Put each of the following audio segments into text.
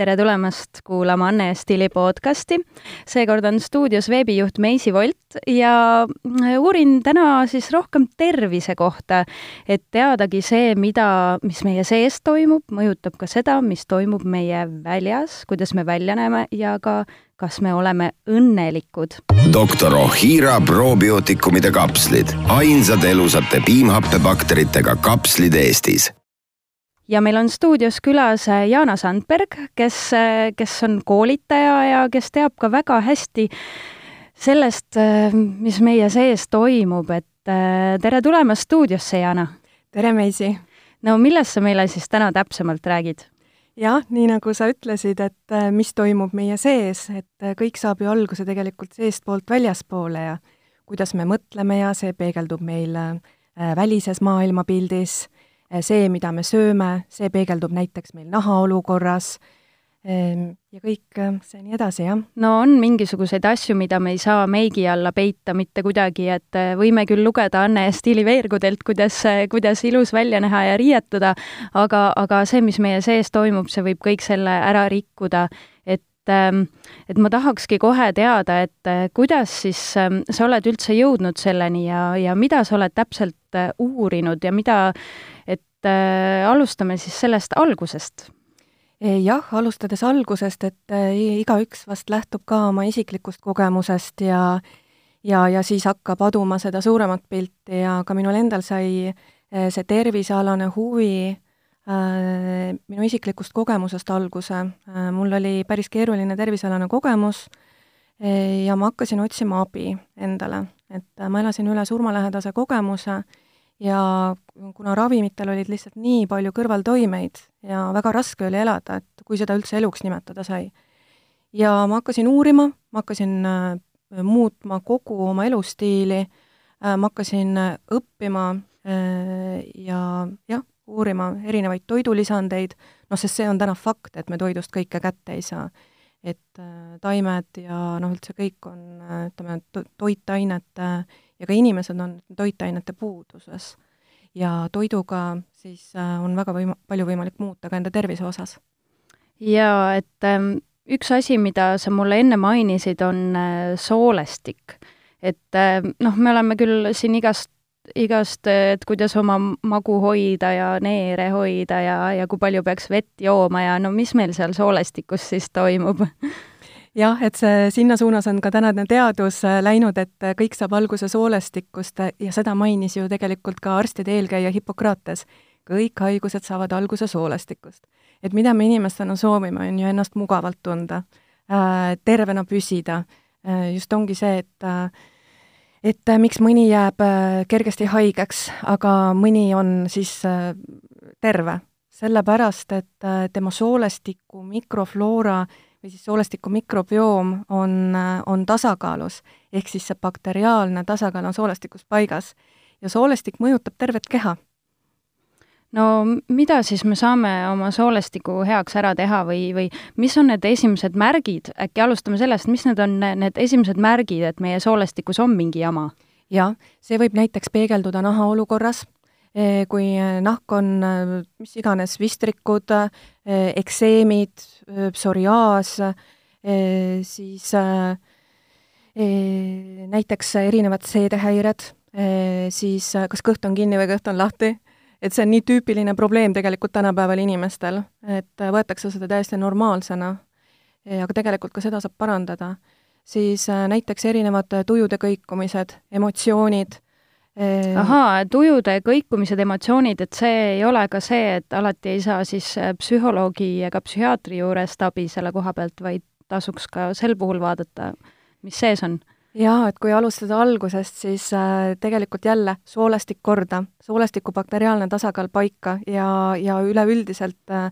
tere tulemast kuulama Anne Stili podcasti. seekord on stuudios veebijuht Meisi Volt ja uurin täna siis rohkem tervise kohta, et teadagi see, mida, mis meie sees toimub, mõjutab ka seda, mis toimub meie väljas, kuidas me välja näeme ja ka kas me oleme õnnelikud. doktor Ohira probiootikumide kapslid, ainsad elusate piimhappebakteritega kapslid Eestis ja meil on stuudios külas äh, Jaana Sandberg, kes, äh, kes on koolitaja ja kes teab ka väga hästi sellest, äh, mis meie sees toimub, et tere tulemast stuudiosse, Jaana! tere, Meisi! no millest sa meile siis täna täpsemalt räägid? jah, nii nagu sa ütlesid, et mis toimub meie sees, et kõik saab ju alguse tegelikult seestpoolt väljaspoole ja kuidas me mõtleme ja see peegeldub meil välises maailmapildis see, mida me sööme, see peegeldub näiteks meil nahaolukorras ehm, ja kõik äh, see nii edasi, jah. no on mingisuguseid asju, mida me ei saa meigi alla peita mitte kuidagi, et äh, võime küll lugeda Anne Stiili veergudelt, kuidas, kuidas ilus välja näha ja riietuda, aga, aga see, mis meie sees toimub, see võib kõik selle ära rikkuda, et ähm, et ma tahakski kohe teada, et kuidas siis ähm, sa oled üldse jõudnud selleni ja, ja mida sa oled täpselt uurinud ja mida et äh, alustame siis sellest algusest. jah, alustades algusest, et äh, igaüks vast lähtub ka oma isiklikust kogemusest ja ja, ja siis hakkab aduma seda suuremat pilti ja ka minul endal sai äh, see tervisealane huvi äh, minu isiklikust kogemusest alguse äh,. mul oli päris keeruline tervisealane kogemus äh, ja ma hakkasin otsima abi endale, et ma elasin üle surmalähedase kogemuse ja kuna ravimitel olid lihtsalt nii palju kõrvaltoimeid ja väga raske oli elada, et kui seda üldse eluks nimetada sai. ja ma hakkasin uurima, ma hakkasin äh, muutma kogu oma elustiili äh,, ma hakkasin äh, õppima äh, ja jah, uurima erinevaid toidulisandeid, noh, sest see on täna fakt, et me toidust kõike kätte ei saa. Et äh, taimed ja noh, üldse kõik on, äh, ütleme, toitainete ja ka inimesed on toitainete puuduses. ja toiduga siis äh, on väga võim-, palju võimalik muuta ka enda tervise osas. jaa, et ähm, üks asi, mida sa mulle enne mainisid, on soolestik. et noh, me oleme küll siin igast igast, et kuidas oma magu hoida ja neere hoida ja, ja kui palju peaks vett jooma ja no mis meil seal soolestikus siis toimub jah, et see, sinna suunas on ka tänane teadus äh, läinud, et äh, kõik saab alguse soolestikust äh, ja seda mainis ju tegelikult ka arstide eelkäija Hippokrates. kõik haigused saavad alguse soolestikust. et mida me inimestena soovime, on ju ennast mugavalt tunda, tervena püsida, just ongi see, et et miks mõni jääb kergesti haigeks, aga mõni on siis terve. sellepärast, et tema soolestiku mikrofloora või siis soolestiku mikrobioom on, on tasakaalus, ehk siis see bakteriaalne tasakaal on soolestikus paigas. ja soolestik mõjutab tervet keha. No mida siis me saame oma soolestiku heaks ära teha või, või mis on need esimesed märgid, äkki alustame sellest, mis need on need esimesed märgid, et meie soolestikus on mingi jama? jah, see võib näiteks peegelduda naha olukorras. Eh, kui nahk on eh, mis iganes vistrikud, ekseemid, psoriaas, siis näiteks erinevad seedehäired, siis kas kõht on kinni või kõht on lahti, et see on nii tüüpiline probleem tegelikult tänapäeval inimestel, et võetakse seda täiesti normaalsena, aga tegelikult ka seda saab parandada. siis näiteks erinevad tujude kõikumised, emotsioonid Ehm, ahaa, tujude kõikumised, emotsioonid, et see ei ole ka see, et alati ei saa siis äh, psühholoogi ega psühhiaatri juurest abi selle koha pealt, vaid tasuks ka sel puhul vaadata, mis sees on? Jaa, et kui alustada algusest, siis äh, tegelikult jälle soolestik korda, soolestiku bakteriaalne tasakaal paika ja, ja üleüldiselt äh,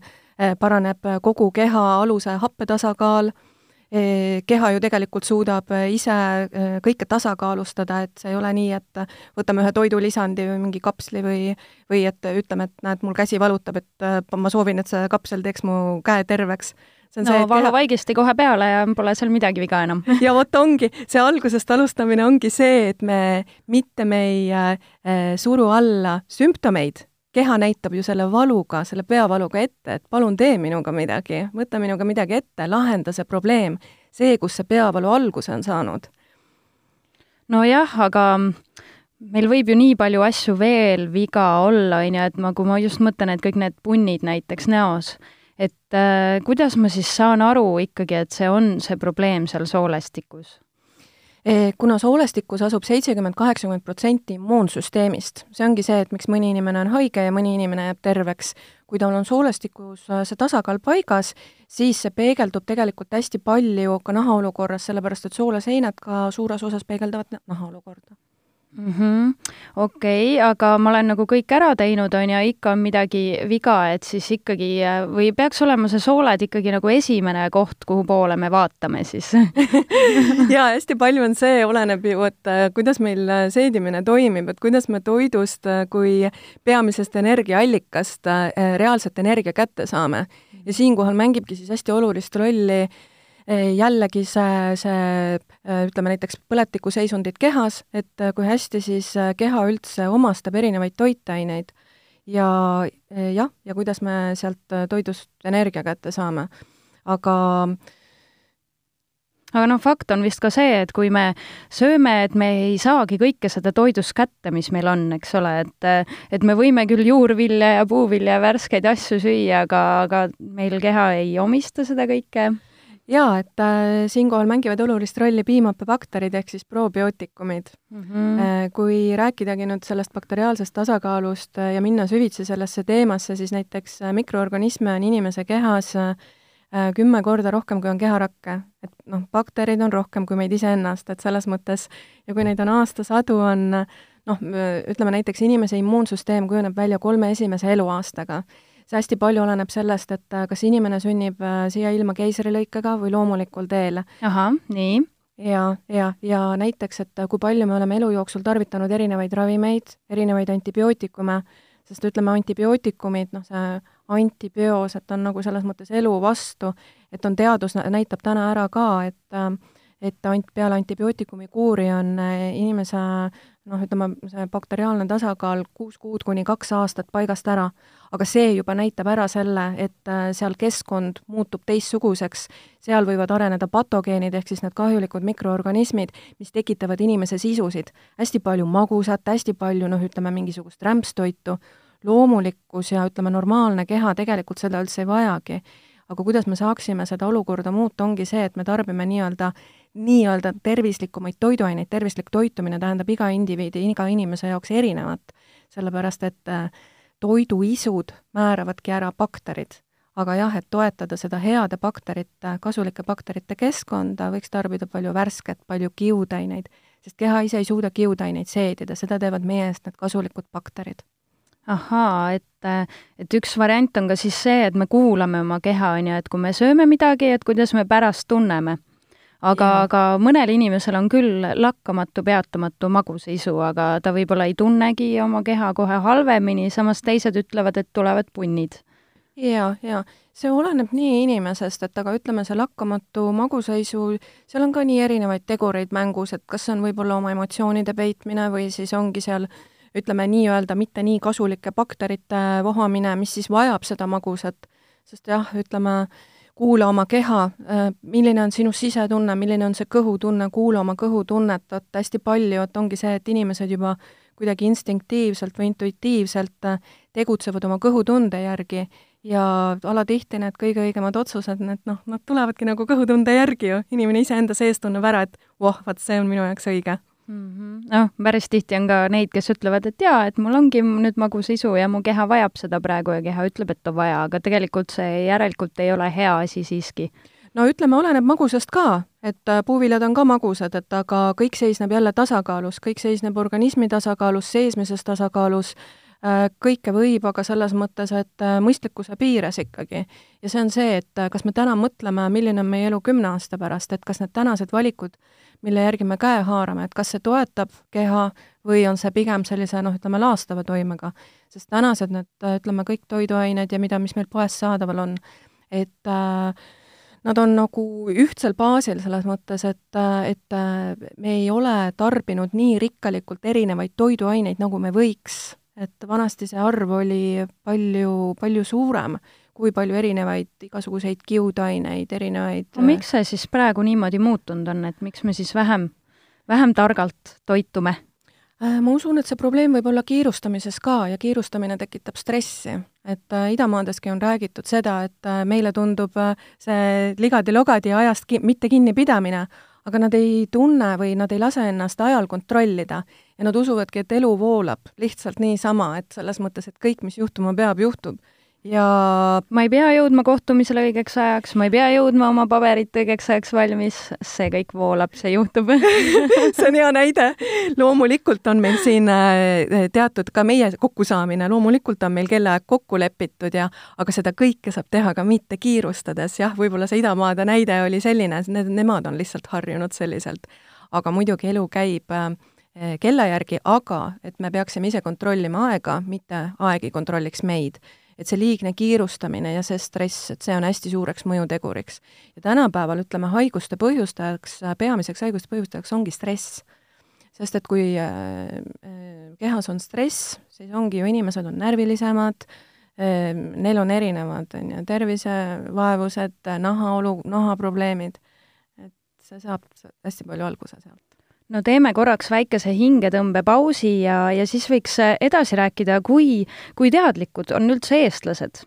paraneb kogu keha aluse happetasakaal äh,, keha ju tegelikult suudab ise äh, kõike tasakaalustada, et see ei ole nii, et võtame ühe toidulisandi või mingi kapsli või või et ütleme, et näed, mul käsi valutab, et äh, ma soovin, et see kapsel teeks mu käe terveks see on no see, valuvaigisti keha... kohe peale ja pole seal midagi viga enam ja vot ongi, see algusest alustamine ongi see, et me mitte me ei äh, suru alla sümptomeid, keha näitab ju selle valuga, selle peavaluga ette, et palun tee minuga midagi, võta minuga midagi ette, lahenda see probleem, see, kus see peavalu alguse on saanud. nojah, aga meil võib ju nii palju asju veel viga olla, on ju, et ma, kui ma just mõtlen, et kõik need punnid näiteks näos, et äh, kuidas ma siis saan aru ikkagi, et see on see probleem seal soolestikus? Eh, kuna soolestikus asub seitsekümmend, kaheksakümmend protsenti immuunsüsteemist, see ongi see, et miks mõni inimene on haige ja mõni inimene jääb terveks, kui tal on soolestikus äh, see tasakaal paigas, siis see peegeldub tegelikult hästi palju ka nahaolukorras, sellepärast et soolaseinad ka suures osas peegeldavad nahaolukorda mm -hmm.. okei okay,, aga ma olen nagu kõik ära teinud, on ju, ikka on midagi viga, et siis ikkagi või peaks olema see sooled ikkagi nagu esimene koht, kuhu poole me vaatame siis jaa, hästi palju on see, oleneb ju, et äh, kuidas meil äh, seedimine toimib, et kuidas me toidust äh, kui peamisest energiaallikast reaalset energia kätte saame. ja siinkohal mängibki siis hästi olulist rolli jällegi see, see ütleme näiteks põletikuseisundid kehas, et kui hästi siis keha üldse omastab erinevaid toitaineid ja jah, ja kuidas me sealt toidust energia kätte saame. aga aga noh, fakt on vist ka see, et kui me sööme, et me ei saagi kõike seda toidust kätte, mis meil on, eks ole, et et me võime küll juurvilja ja puuvilja ja värskeid asju süüa, aga, aga meil keha ei omista seda kõike jaa, et äh, siinkohal mängivad olulist rolli piimappebakterid ehk siis probiootikumid mm. -hmm. Äh, kui rääkidagi nüüd sellest bakteriaalsest tasakaalust äh, ja minna süvitsi sellesse teemasse, siis näiteks äh, mikroorganisme on inimese kehas äh, kümme korda rohkem, kui on keharakke. et noh, baktereid on rohkem kui meid iseennast, et selles mõttes ja kui neid on aastasadu, on noh, ütleme näiteks inimese immuunsüsteem kujuneb välja kolme esimese eluaastaga see hästi palju oleneb sellest, et äh, kas inimene sünnib äh, siia ilma keisrilõikega või loomulikul teel. ahah, nii. ja, ja, ja näiteks, et äh, kui palju me oleme elu jooksul tarvitanud erinevaid ravimeid, erinevaid antibiootikume, sest ütleme, antibiootikumid, noh, see antibioos, et on nagu selles mõttes elu vastu, et on teadus näitab täna ära ka, et et ant-, peale antibiootikumi kuuri on inimese noh, ütleme, see bakteriaalne tasakaal kuus kuud kuni kaks aastat paigast ära aga see juba näitab ära selle, et äh, seal keskkond muutub teistsuguseks, seal võivad areneda patogeenid, ehk siis need kahjulikud mikroorganismid, mis tekitavad inimese sisusid. hästi palju magusat, hästi palju noh, ütleme mingisugust rämpstoitu, loomulikkus ja ütleme, normaalne keha tegelikult seda üldse ei vajagi. Aga kuidas me saaksime seda olukorda muuta, ongi see, et me tarbime nii-öelda nii-öelda tervislikumaid toiduaineid, tervislik toitumine tähendab iga indiviidi, iga inimese jaoks erinevat, sellepärast et äh, toiduisud määravadki ära bakterid. aga jah, et toetada seda heade bakterite, kasulike bakterite keskkonda, võiks tarbida palju värsket, palju kiudaineid, sest keha ise ei suuda kiudaineid seedida, seda teevad meie eest need kasulikud bakterid ahaa, et, et üks variant on ka siis see, et me kuulame oma keha, on ju, et kui me sööme midagi, et kuidas me pärast tunneme. Aga, aga mõnel inimesel on küll lakkamatu, peatamatu magusaisu, aga ta võib-olla ei tunnegi oma keha kohe halvemini, samas teised ütlevad, et tulevad punnid. jaa, jaa, see oleneb nii inimesest, et aga ütleme, see lakkamatu magusaisu, seal on ka nii erinevaid tegureid mängus, et kas see on võib-olla oma emotsioonide peitmine või siis ongi seal ütleme nii-öelda mitte nii kasulike bakterite vohamine, mis siis vajab seda magusat, sest jah, ütleme, kuula oma keha, äh, milline on sinu sisetunne, milline on see kõhutunne, kuula oma kõhutunnet, et hästi palju, et ongi see, et inimesed juba kuidagi instinktiivselt või intuitiivselt äh, tegutsevad oma kõhutunde järgi. Ja alatihti need kõige õigemad otsused, need noh, nad tulevadki nagu kõhutunde järgi ju, inimene iseenda sees tunneb ära, et voh, vaat see on minu jaoks õige mm -hmm.. noh, päris tihti on ka neid, kes ütlevad, et jaa, et mul ongi nüüd magus isu ja mu keha vajab seda praegu ja keha ütleb, et on vaja, aga tegelikult see järelikult ei ole hea asi siiski. no ütleme, oleneb magusast ka, et äh, puuviljad on ka magusad, et aga kõik seisneb jälle tasakaalus, kõik seisneb organismi tasakaalus, seesmises tasakaalus kõike võib, aga selles mõttes, et äh, mõistlikkuse piires ikkagi. ja see on see, et äh, kas me täna mõtleme, milline on meie elu kümne aasta pärast, et kas need tänased valikud, mille järgi me käe haarame, et kas see toetab keha või on see pigem sellise noh, ütleme laastava toimega. sest tänased need, ütleme, kõik toiduained ja mida, mis meil poes saadaval on, et äh, nad on nagu ühtsel baasil selles mõttes, et, et me ei ole tarbinud nii rikkalikult erinevaid toiduaineid, nagu me võiks et vanasti see arv oli palju, palju suurem, kui palju erinevaid igasuguseid kiudaineid, erinevaid no miks see siis praegu niimoodi muutunud on, et miks me siis vähem, vähem targalt toitume? Äh, ma usun, et see probleem võib olla kiirustamises ka ja kiirustamine tekitab stressi. et äh, idamaadeski on räägitud seda, et äh, meile tundub see ligadi-logadi ajast ki mitte kinnipidamine, aga nad ei tunne või nad ei lase ennast ajal kontrollida ja nad usuvadki, et elu voolab lihtsalt niisama, et selles mõttes, et kõik, mis juhtuma peab, juhtub. Ja ma ei pea jõudma kohtumisele õigeks ajaks, ma ei pea jõudma oma paberit õigeks ajaks valmis, see kõik voolab, see juhtub. See on hea näide. loomulikult on meil siin äh, teatud ka meie kokkusaamine, loomulikult on meil kellaaeg kokku lepitud ja aga seda kõike saab teha ka mitte kiirustades, jah, võib-olla see idamaade näide oli selline, need, nemad on lihtsalt harjunud selliselt. aga muidugi elu käib äh, kella järgi, aga et me peaksime ise kontrollima aega, mitte aeg ei kontrolliks meid et see liigne kiirustamine ja see stress, et see on hästi suureks mõjuteguriks. ja tänapäeval, ütleme, haiguste põhjustajaks, peamiseks haiguste põhjustajaks ongi stress. sest et kui äh, äh, kehas on stress, siis ongi ju, inimesed on närvilisemad äh,, neil on erinevad, on ju, tervisevaevused, nahaolu, nahaprobleemid, et see saab hästi palju alguse sealt no teeme korraks väikese hingetõmbepausi ja, ja siis võiks edasi rääkida, kui, kui teadlikud on üldse eestlased.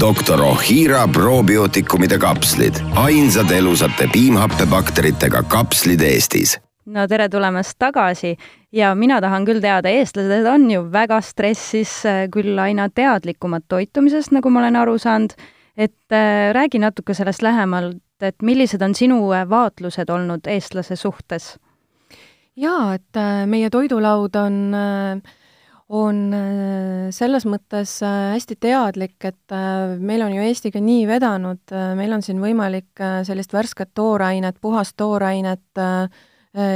Doktor Ohira probiootikumide kapslid, ainsad elusate piimhappebakteritega kapslid Eestis. no tere tulemast tagasi! Ja mina tahan küll teada, eestlased on ju väga stressis, küll aina teadlikumad toitumisest, nagu ma olen aru saanud, et äh, räägi natuke sellest lähemalt, et millised on sinu vaatlused olnud eestlase suhtes jaa, et äh, meie toidulaud on, äh, on äh, selles mõttes hästi teadlik, et meil on ju Eestiga nii vedanud, meil on siin võimalik sellist värsket toorainet, puhast toorainet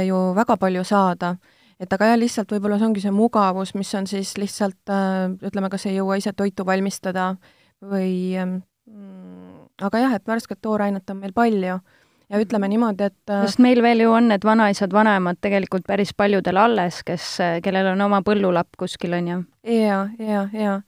ju väga palju saada. et aga jah, lihtsalt võib-olla see ongi see mugavus, mis on siis lihtsalt ütleme, kas ei jõua ise toitu valmistada või mm, aga jah, et värsket toorainet on meil palju ja ütleme niimoodi, et äh, sest meil veel ju on need vanaisad-vanemad tegelikult päris paljudel alles, kes, kellel on oma põllulapp kuskil, on ju? jaa, jaa, jaa.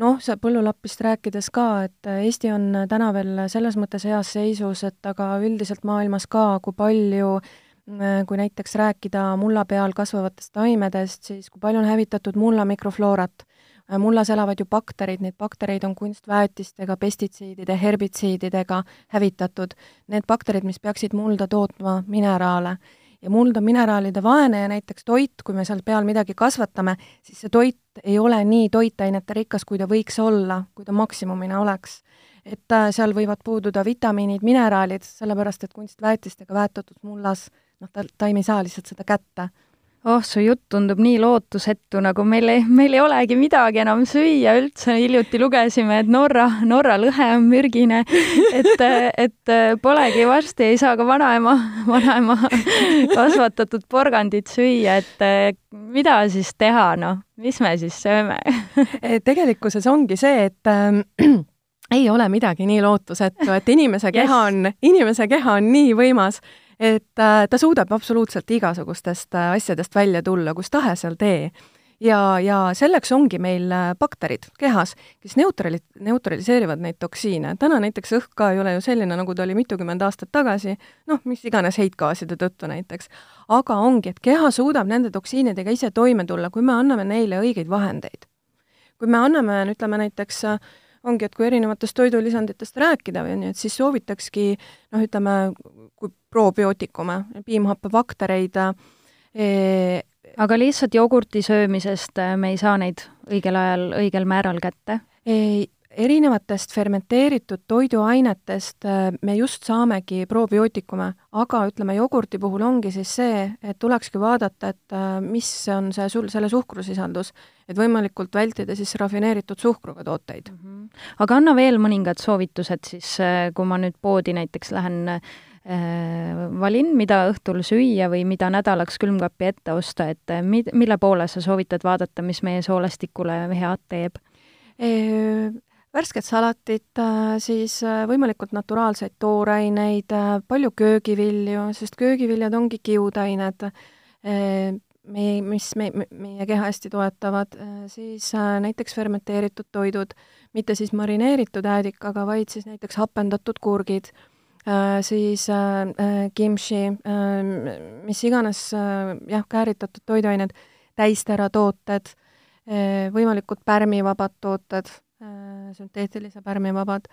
noh, see põllulappist rääkides ka, et Eesti on täna veel selles mõttes heas seisus, et aga üldiselt maailmas ka, kui palju kui näiteks rääkida mulla peal kasvavatest taimedest, siis kui palju on hävitatud mulla mikrofloorat Äh, mullas elavad ju bakterid, neid baktereid on kunstväetistega, pestitsiidide, herbitsiididega hävitatud. Need bakterid, mis peaksid mulda tootma mineraale ja muld on mineraalide vaene ja näiteks toit, kui me seal peal midagi kasvatame, siis see toit ei ole nii toitainete rikas, kui ta võiks olla, kui ta maksimumina oleks. et äh, seal võivad puududa vitamiinid, mineraalid, sellepärast et kunstväetistega väetatud mullas noh, ta, ta ei saa lihtsalt seda kätte oh, su jutt tundub nii lootusetu, nagu meil ei, meil ei olegi midagi enam süüa üldse, hiljuti lugesime, et Norra, Norra lõhe on mürgine, et, et polegi varsti, ei saa ka vanaema, vanaema kasvatatud porgandit süüa, et mida siis teha, noh, mis me siis sööme? Tegelikkuses ongi see, et äh, ei ole midagi nii lootusetu, et inimese keha yes. on, inimese keha on nii võimas et äh, ta suudab absoluutselt igasugustest äh, asjadest välja tulla, kus tahes seal tee. ja, ja selleks ongi meil äh, bakterid kehas, kes neutrali-, neutraliseerivad neid toksiine. täna näiteks õhk ka ei ole ju selline, nagu ta oli mitukümmend aastat tagasi, noh, mis iganes heitgaaside tõttu näiteks. aga ongi, et keha suudab nende toksiinidega ise toime tulla, kui me anname neile õigeid vahendeid. kui me anname, ütleme näiteks äh, ongi, et kui erinevatest toidulisanditest rääkida või nii, et siis soovitakski noh, ütleme, kui probiootikume, piimhappebaktereid e, aga lihtsalt jogurti söömisest äh, me ei saa neid õigel ajal, õigel määral kätte? Erinevatest fermenteeritud toiduainetest äh, me just saamegi probiootikume, aga ütleme, jogurti puhul ongi siis see, et tulekski vaadata, et äh, mis on see sul, selle suhkrusisaldus, et võimalikult vältida siis rafineeritud suhkruga tooteid mm. -hmm. aga anna veel mõningad soovitused siis, äh, kui ma nüüd poodi näiteks lähen äh, valin, mida õhtul süüa või mida nädalaks külmkappi ette osta, et mid-, mille poole sa soovitad vaadata, mis meie soolestikule head teeb? Värsket salatit, äh, siis äh, võimalikult naturaalseid tooraineid, äh, palju köögivilju, sest köögiviljad ongi kiudained, meie, mis me, meie keha hästi toetavad, siis näiteks fermenteeritud toidud, mitte siis marineeritud äädikaga, vaid siis näiteks hapendatud kurgid, siis kimchi, mis iganes jah, kääritatud toiduained, täisteratooted, võimalikud pärmivabad tooted, sünteetilise pärmi vabad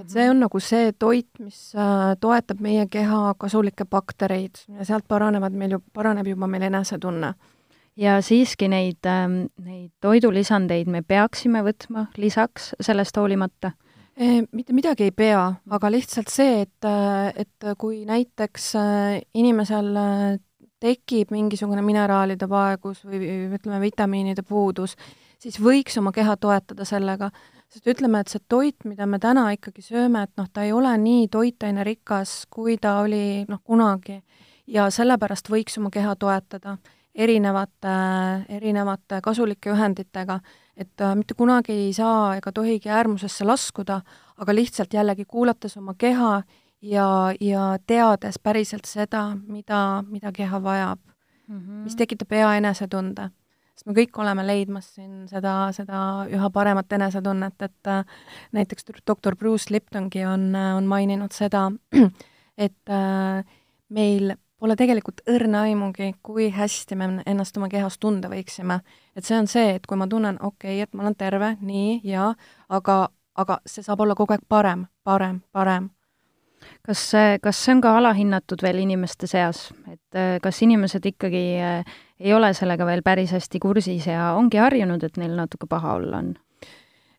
et see on nagu see toit, mis äh, toetab meie keha kasulikke baktereid ja sealt paranevad meil ju, paraneb juba meil enesetunne. ja siiski neid, ähm, neid toidulisandeid me peaksime võtma lisaks sellest hoolimata? E, mitte midagi ei pea, aga lihtsalt see, et, äh, et kui näiteks äh, inimesel tekib mingisugune mineraalide vaegus või ütleme, vitamiinide puudus, siis võiks oma keha toetada sellega sest ütleme, et see toit, mida me täna ikkagi sööme, et noh, ta ei ole nii toitainerikas, kui ta oli noh, kunagi. ja sellepärast võiks oma keha toetada erinevate, erinevate kasulike ühenditega, et äh, mitte kunagi ei saa ega tohigi äärmusesse laskuda, aga lihtsalt jällegi kuulates oma keha ja, ja teades päriselt seda, mida, mida keha vajab mm, -hmm. mis tekitab hea enesetunde sest me kõik oleme leidmas siin seda, seda üha paremat enesetunnet, et äh, näiteks doktor Bruce Liptongi on, äh, on maininud seda, et äh, meil pole tegelikult õrna aimugi, kui hästi me ennast oma kehas tunda võiksime. et see on see, et kui ma tunnen, okei okay,, et ma olen terve, nii, jaa, aga, aga see saab olla kogu aeg parem, parem, parem kas kas see on ka alahinnatud veel inimeste seas, et kas inimesed ikkagi ei ole sellega veel päris hästi kursis ja ongi harjunud, et neil natuke paha olla on?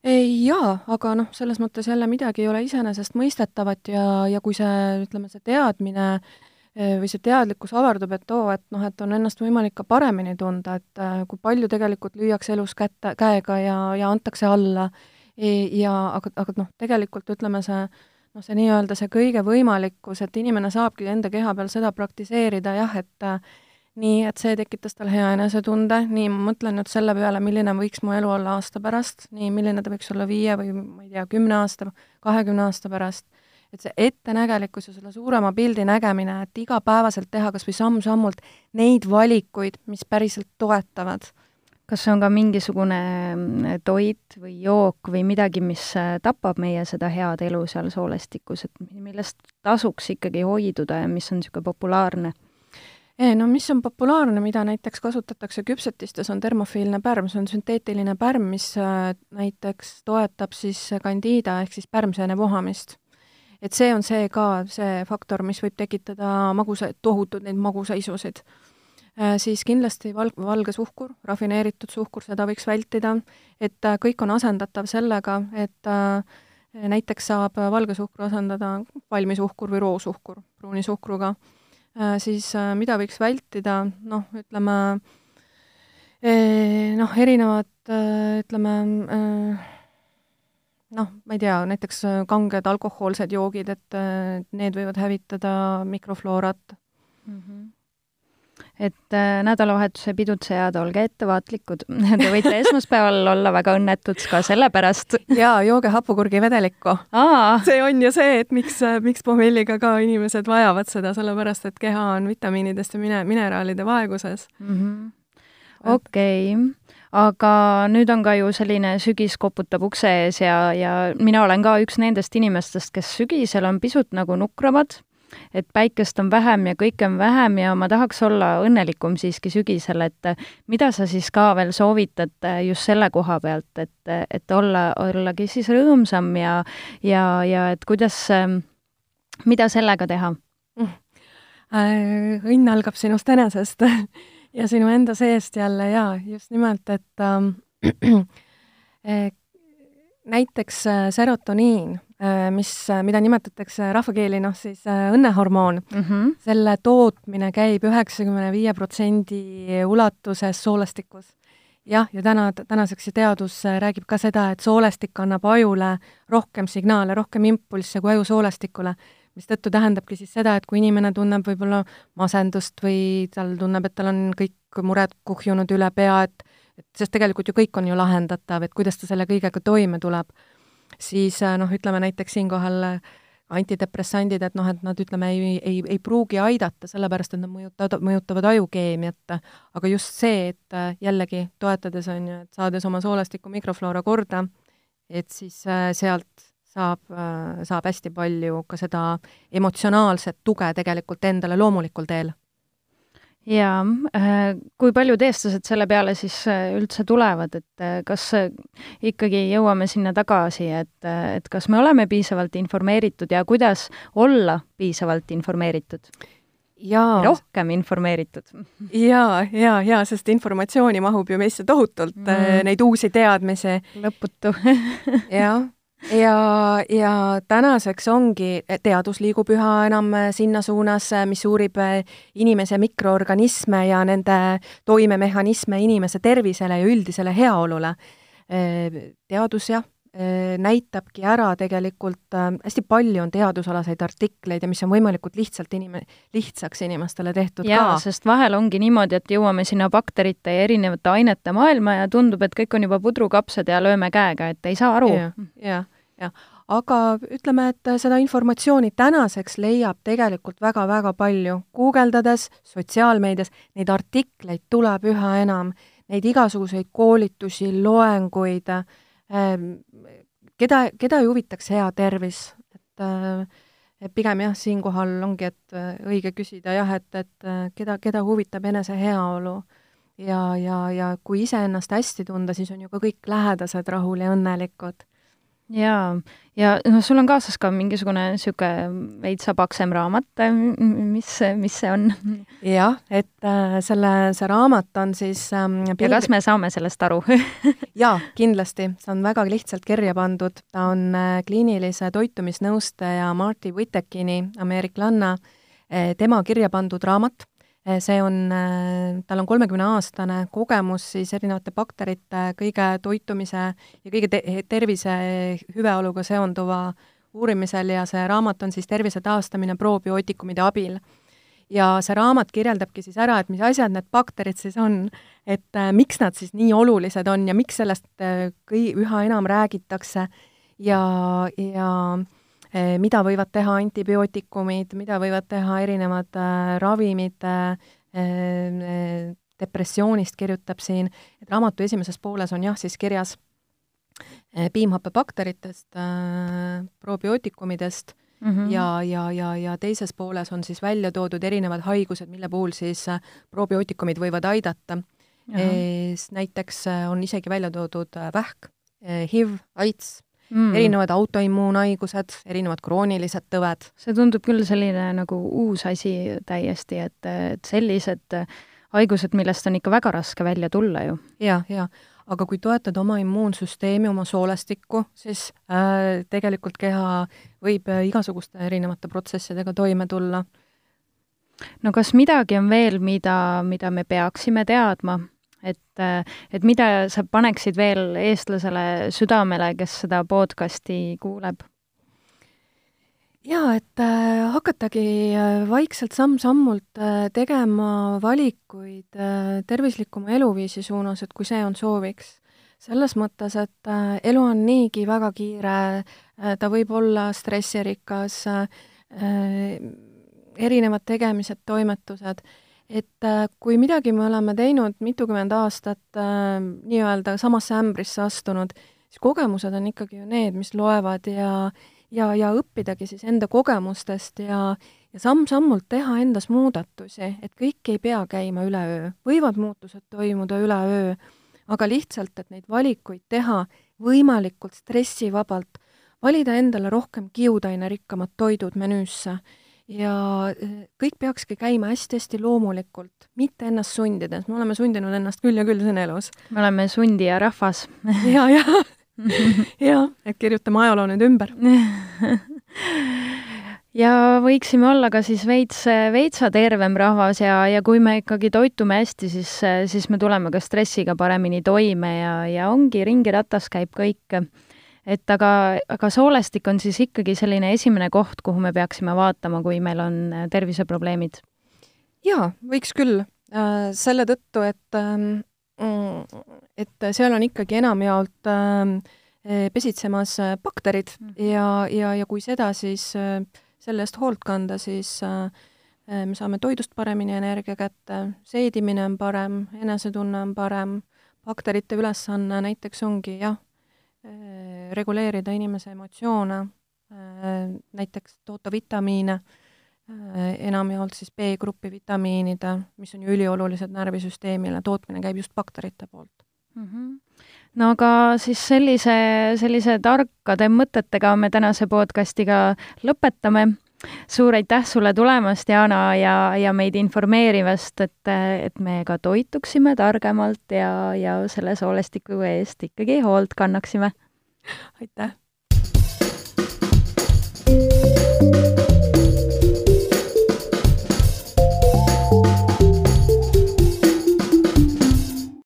jaa, aga noh, selles mõttes jälle midagi ei ole iseenesestmõistetavat ja, ja kui see, ütleme, see teadmine eh, või see teadlikkus avardub, et oo, et noh, et on ennast võimalik ka paremini tunda, et kui palju tegelikult lüüakse elus kätte, käega ja, ja antakse alla e, ja aga, aga noh, tegelikult ütleme, see noh, see nii-öelda see kõige võimalikkus, et inimene saabki enda keha peal seda praktiseerida jah, et nii et see tekitas tal hea enesetunde, nii ma mõtlen nüüd selle peale, milline võiks mu elu olla aasta pärast, nii milline ta võiks olla viie või ma ei tea, kümne aasta, kahekümne aasta pärast. et see ettenägelikkus ja selle suurema pildi nägemine, et igapäevaselt teha kas või samm-sammult neid valikuid, mis päriselt toetavad. Kas see on ka mingisugune mm, toit või jook või midagi, mis äh, tapab meie seda head elu seal soolestikus, et millest tasuks ikkagi hoiduda ja mis on niisugune populaarne? no mis on populaarne, mida näiteks kasutatakse küpsetistes, on termofiilne pärm, see on sünteetiline pärm, mis äh, näiteks toetab siis kandiida ehk siis pärmseene vohamist. et see on see ka, see faktor, mis võib tekitada magusa, tohutud neid magusaisusid. Äh, siis kindlasti val-, valge suhkur, rafineeritud suhkur, seda võiks vältida, et äh, kõik on asendatav sellega, et näiteks saab valge suhkru asendada valmisuhkur või roosuhkur pruuni suhkruga. Äh, siis äh, mida võiks vältida, noh, ütleme noh, erinevad ütleme noh, ma ei tea, näiteks kanged alkohoolsed joogid, et need võivad hävitada mikrofloorat. Mm. -hmm et äh, nädalavahetuse pidutsejad, olge ettevaatlikud. Te võite esmaspäeval olla väga õnnetud ka sellepärast. jaa, jooge hapukurgi vedelikku. see on ju see, et miks, miks pohmelliga ka inimesed vajavad seda, sellepärast et keha on vitamiinidest ja mine-, mineraalide vaeguses. Mm -hmm.. okei. Okay aga nüüd on ka ju selline sügis koputab ukse ees ja, ja mina olen ka üks nendest inimestest, kes sügisel on pisut nagu nukramad et päikest on vähem ja kõike on vähem ja ma tahaks olla õnnelikum siiski sügisel, et mida sa siis ka veel soovitad just selle koha pealt, et, et olla, ollagi siis rõõmsam ja, ja, ja et kuidas, mida sellega teha mm.? õnn algab sinust enesest ja sinu enda seest jälle ja just nimelt, et äh, näiteks äh, serotoniin Äh, mis, äh, mida nimetatakse rahvakeeli noh, siis õnnehormoon mm, -hmm. selle tootmine käib üheksakümne viie protsendi ulatuses soolestikus. jah, ja täna, tänaseks ju teadus räägib ka seda, et soolestik annab ajule rohkem signaale, rohkem impulsse kui aju soolestikule, mistõttu tähendabki siis seda, et kui inimene tunneb võib-olla masendust või tal tunneb, et tal on kõik mured kuhjunud üle pea, et et sest tegelikult ju kõik on ju lahendatav, et kuidas ta selle kõigega toime tuleb. Siis äh, noh, ütleme näiteks siinkohal äh, antidepressandid, et noh, et nad ütleme, ei, ei, ei pruugi aidata, sellepärast et nad mõjutavad, mõjutavad ajukeemiat, aga just see, et äh, jällegi toetades, on ju, et saades oma soolestiku mikrofloora korda, et siis sealt saab, saab hästi palju ka seda emotsionaalset tuge tegelikult endale loomulikul teel jaa, äh, kui paljud eestlased selle peale siis äh, üldse tulevad, et äh, kas ikkagi jõuame sinna tagasi, et, et kas me oleme piisavalt informeeritud ja kuidas olla piisavalt informeeritud? jaa. rohkem informeeritud. jaa, jaa, jaa, sest informatsiooni mahub ju meisse tohutult mm., neid uusi teadmisi. lõputu jah ja, ja tänaseks ongi, teadus liigub üha enam sinna suunas, mis uurib eh, inimese mikroorganisme ja nende toimemehhanisme inimese tervisele ja üldisele heaolule. Eh, teadus jah, näitabki ära tegelikult, hästi palju on teadusalaseid artikleid ja mis on võimalikult lihtsalt inim-, lihtsaks inimestele tehtud jaa, ka. sest vahel ongi niimoodi, et jõuame sinna bakterite ja erinevate ainete maailma ja tundub, et kõik on juba pudrukapsad ja lööme käega, et ei saa aru ja,. jah jah, aga ütleme, et seda informatsiooni tänaseks leiab tegelikult väga-väga palju. guugeldades, sotsiaalmeedias, neid artikleid tuleb üha enam, neid igasuguseid koolitusi, loenguid ähm,, keda, keda ei huvitaks hea tervis, et äh, et pigem jah, siinkohal ongi, et äh, õige küsida jah, et, et äh, keda, keda huvitab enese heaolu? Ja, ja, ja kui iseennast hästi tunda, siis on ju ka kõik lähedased rahul ja õnnelikud jaa, ja noh, sul on kaasas ka mingisugune niisugune veitsa paksem raamat, mis, mis see on? jah, et äh, selle, see raamat on siis ähm, pild... ja kas me saame sellest aru? Jaa, kindlasti, see on väga lihtsalt kirja pandud, ta on äh, kliinilise toitumisnõustaja Marty Whittekini, ameeriklanna äh,, tema kirja pandud raamat see on, eh, tal on kolmekümneaastane kogemus siis erinevate bakterite kõige toitumise ja kõige te tervise hüveoluga seonduva uurimisel ja see raamat on siis Tervise taastamine probiootikumide abil. ja see raamat kirjeldabki siis ära, et mis asjad need bakterid siis on, et äh, miks nad siis nii olulised on ja miks sellest äh, kõi-, üha enam räägitakse ja, ja Eh, mida võivad teha antibiootikumid, mida võivad teha erinevad äh, ravimid äh, depressioonist kirjutab siin, et raamatu esimeses pooles on jah, siis kirjas piimhappebakteritest probiootikumidest mm -hmm. ja, ja, ja, ja teises pooles on siis välja toodud erinevad haigused, mille puhul siis probiootikumid võivad aidata. Näiteks on isegi välja toodud äh, vähk, HIV, AIDS mm. erinevad autoimmuunhaigused, erinevad kroonilised tõved. see tundub küll selline nagu uus asi täiesti, et, et sellised haigused, millest on ikka väga raske välja tulla ju ja,. jah, jah aga kui toetada oma immuunsüsteemi, oma soolestikku, siis äh, tegelikult keha võib äh, igasuguste erinevate protsessidega toime tulla. no kas midagi on veel, mida, mida me peaksime teadma et, et mida sa paneksid veel eestlasele südamele, kes seda podcasti kuuleb? jaa, et äh, hakatagi äh, vaikselt samm-sammult äh, tegema valikuid äh, tervislikuma eluviisi suunas, et kui see on sooviks. selles mõttes, et äh, elu on niigi väga kiire äh,, ta võib olla stressirikas äh,, erinevad tegemised, toimetused et äh, kui midagi me oleme teinud mitukümmend aastat äh, nii-öelda samasse ämbrisse astunud, siis kogemused on ikkagi ju need, mis loevad ja ja, ja õppidagi siis enda kogemustest ja, ja samm-sammult teha endas muudatusi, et kõik ei pea käima üleöö, võivad muutused toimuda üleöö, aga lihtsalt, et neid valikuid teha võimalikult stressivabalt, valida endale rohkem kiudainerikkamad toidud menüüsse ja eh, kõik peakski käima hästi-hästi loomulikult, mitte ennast sundides, me oleme sundinud ennast küll ja küll siin elus. me oleme sundija rahvas. Ja, ja. Ja, et kirjutame ajaloo nüüd ümber. Ja võiksime olla ka siis veits, veitsa tervem rahvas ja, ja kui me ikkagi toitume hästi, siis, siis me tuleme ka stressiga paremini toime ja, ja ongi, ringiratas käib kõik et aga, aga soolestik on siis ikkagi selline esimene koht, kuhu me peaksime vaatama, kui meil on äh, terviseprobleemid? jaa, võiks küll. Äh, selle tõttu, et mm, et seal on ikkagi enamjaolt ähm, pesitsemas bakterid Mhm. ja, ja, ja kui seda siis selle eest hoolt kanda, siis me saame toidust paremini energia kätte, seedimine on parem, enesetunne on parem, bakterite ülesanne näiteks ongi jah, reguleerida inimese emotsioone, näiteks toota vitamiine, enamjaolt siis B-gruppi vitamiinide, mis on ju üliolulised närvisüsteemile, tootmine käib just bakterite poolt mm. -hmm. no aga siis sellise, sellise tarkade mõtetega me tänase podcastiga lõpetame. Suur aitäh sulle tulemast, Jana, ja, ja meid informeerimast, et, et me ka toituksime targemalt ja, ja selle soolestiku eest ikkagi hoolt kannaksime. aitäh!